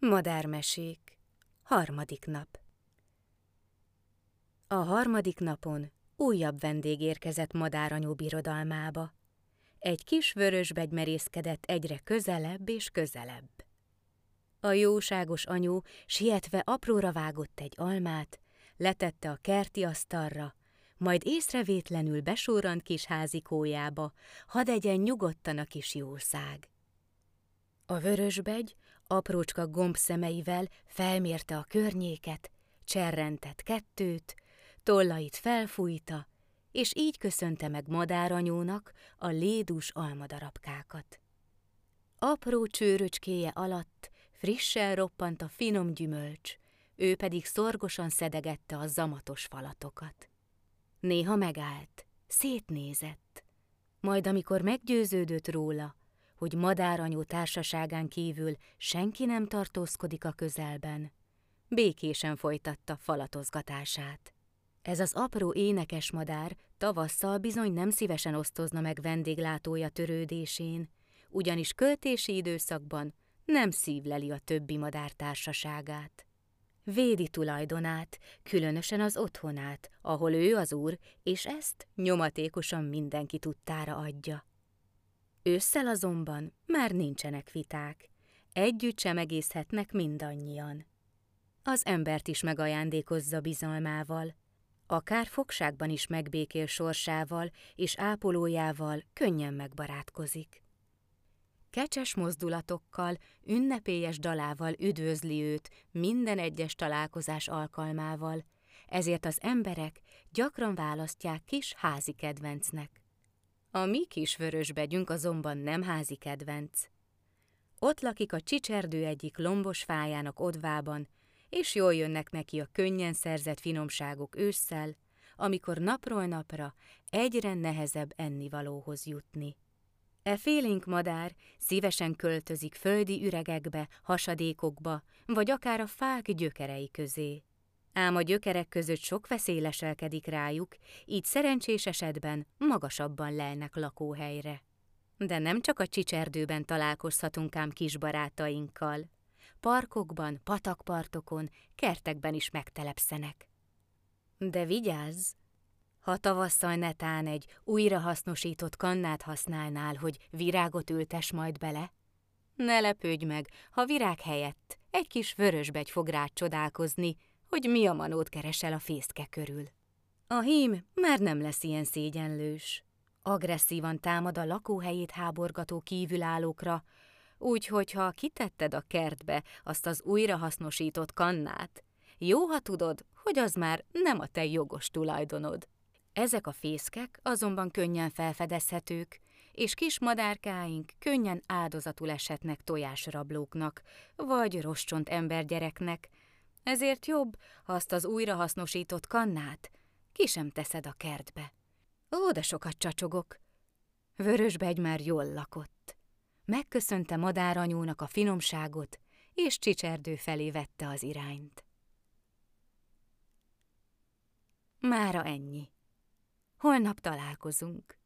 Madármesék Harmadik nap A harmadik napon újabb vendég érkezett madáranyó birodalmába. Egy kis vörösbegy merészkedett egyre közelebb és közelebb. A jóságos anyó sietve apróra vágott egy almát, letette a kerti asztalra, majd észrevétlenül besúrant kis házikójába, hadd egyen nyugodtan a kis jószág. A vörösbegy aprócska gomb szemeivel felmérte a környéket, cserrentett kettőt, tollait felfújta, és így köszönte meg madáranyónak a lédús almadarabkákat. Apró csőröcskéje alatt frissen roppant a finom gyümölcs, ő pedig szorgosan szedegette a zamatos falatokat. Néha megállt, szétnézett, majd amikor meggyőződött róla, hogy madáranyó társaságán kívül senki nem tartózkodik a közelben, békésen folytatta falatozgatását. Ez az apró énekes madár tavasszal bizony nem szívesen osztozna meg vendéglátója törődésén, ugyanis költési időszakban nem szívleli a többi madár társaságát. Védi tulajdonát, különösen az otthonát, ahol ő az úr, és ezt nyomatékosan mindenki tudtára adja. Ősszel azonban már nincsenek viták, együtt sem egészhetnek mindannyian. Az embert is megajándékozza bizalmával, akár fogságban is megbékél sorsával és ápolójával könnyen megbarátkozik. Kecses mozdulatokkal, ünnepélyes dalával üdvözli őt minden egyes találkozás alkalmával, ezért az emberek gyakran választják kis házi kedvencnek. A mi kis vörösbegyünk azonban nem házi kedvenc. Ott lakik a csicserdő egyik lombos fájának odvában, és jól jönnek neki a könnyen szerzett finomságok ősszel, amikor napról napra egyre nehezebb ennivalóhoz jutni. E félénk madár szívesen költözik földi üregekbe, hasadékokba, vagy akár a fák gyökerei közé. Ám a gyökerek között sok veszély leselkedik rájuk, így szerencsés esetben magasabban lelnek lakóhelyre. De nem csak a csicserdőben találkozhatunk ám kis barátainkkal. Parkokban, patakpartokon, kertekben is megtelepszenek. De vigyázz! Ha tavasszal netán egy újrahasznosított kannát használnál, hogy virágot ültes majd bele, ne lepődj meg, ha virág helyett egy kis vörösbegy fog rád csodálkozni, hogy mi a manót keresel a fészke körül. A hím már nem lesz ilyen szégyenlős. Agresszívan támad a lakóhelyét háborgató kívülállókra, úgyhogy ha kitetted a kertbe azt az újrahasznosított kannát, jó, ha tudod, hogy az már nem a te jogos tulajdonod. Ezek a fészkek azonban könnyen felfedezhetők, és kis madárkáink könnyen áldozatul eshetnek tojásrablóknak, vagy roscsont embergyereknek, ezért jobb, ha azt az újrahasznosított kannát ki sem teszed a kertbe. Ó, de sokat csacsogok. Vörösbegy már jól lakott. Megköszönte madáranyónak a finomságot, és csicserdő felé vette az irányt. Mára ennyi. Holnap találkozunk.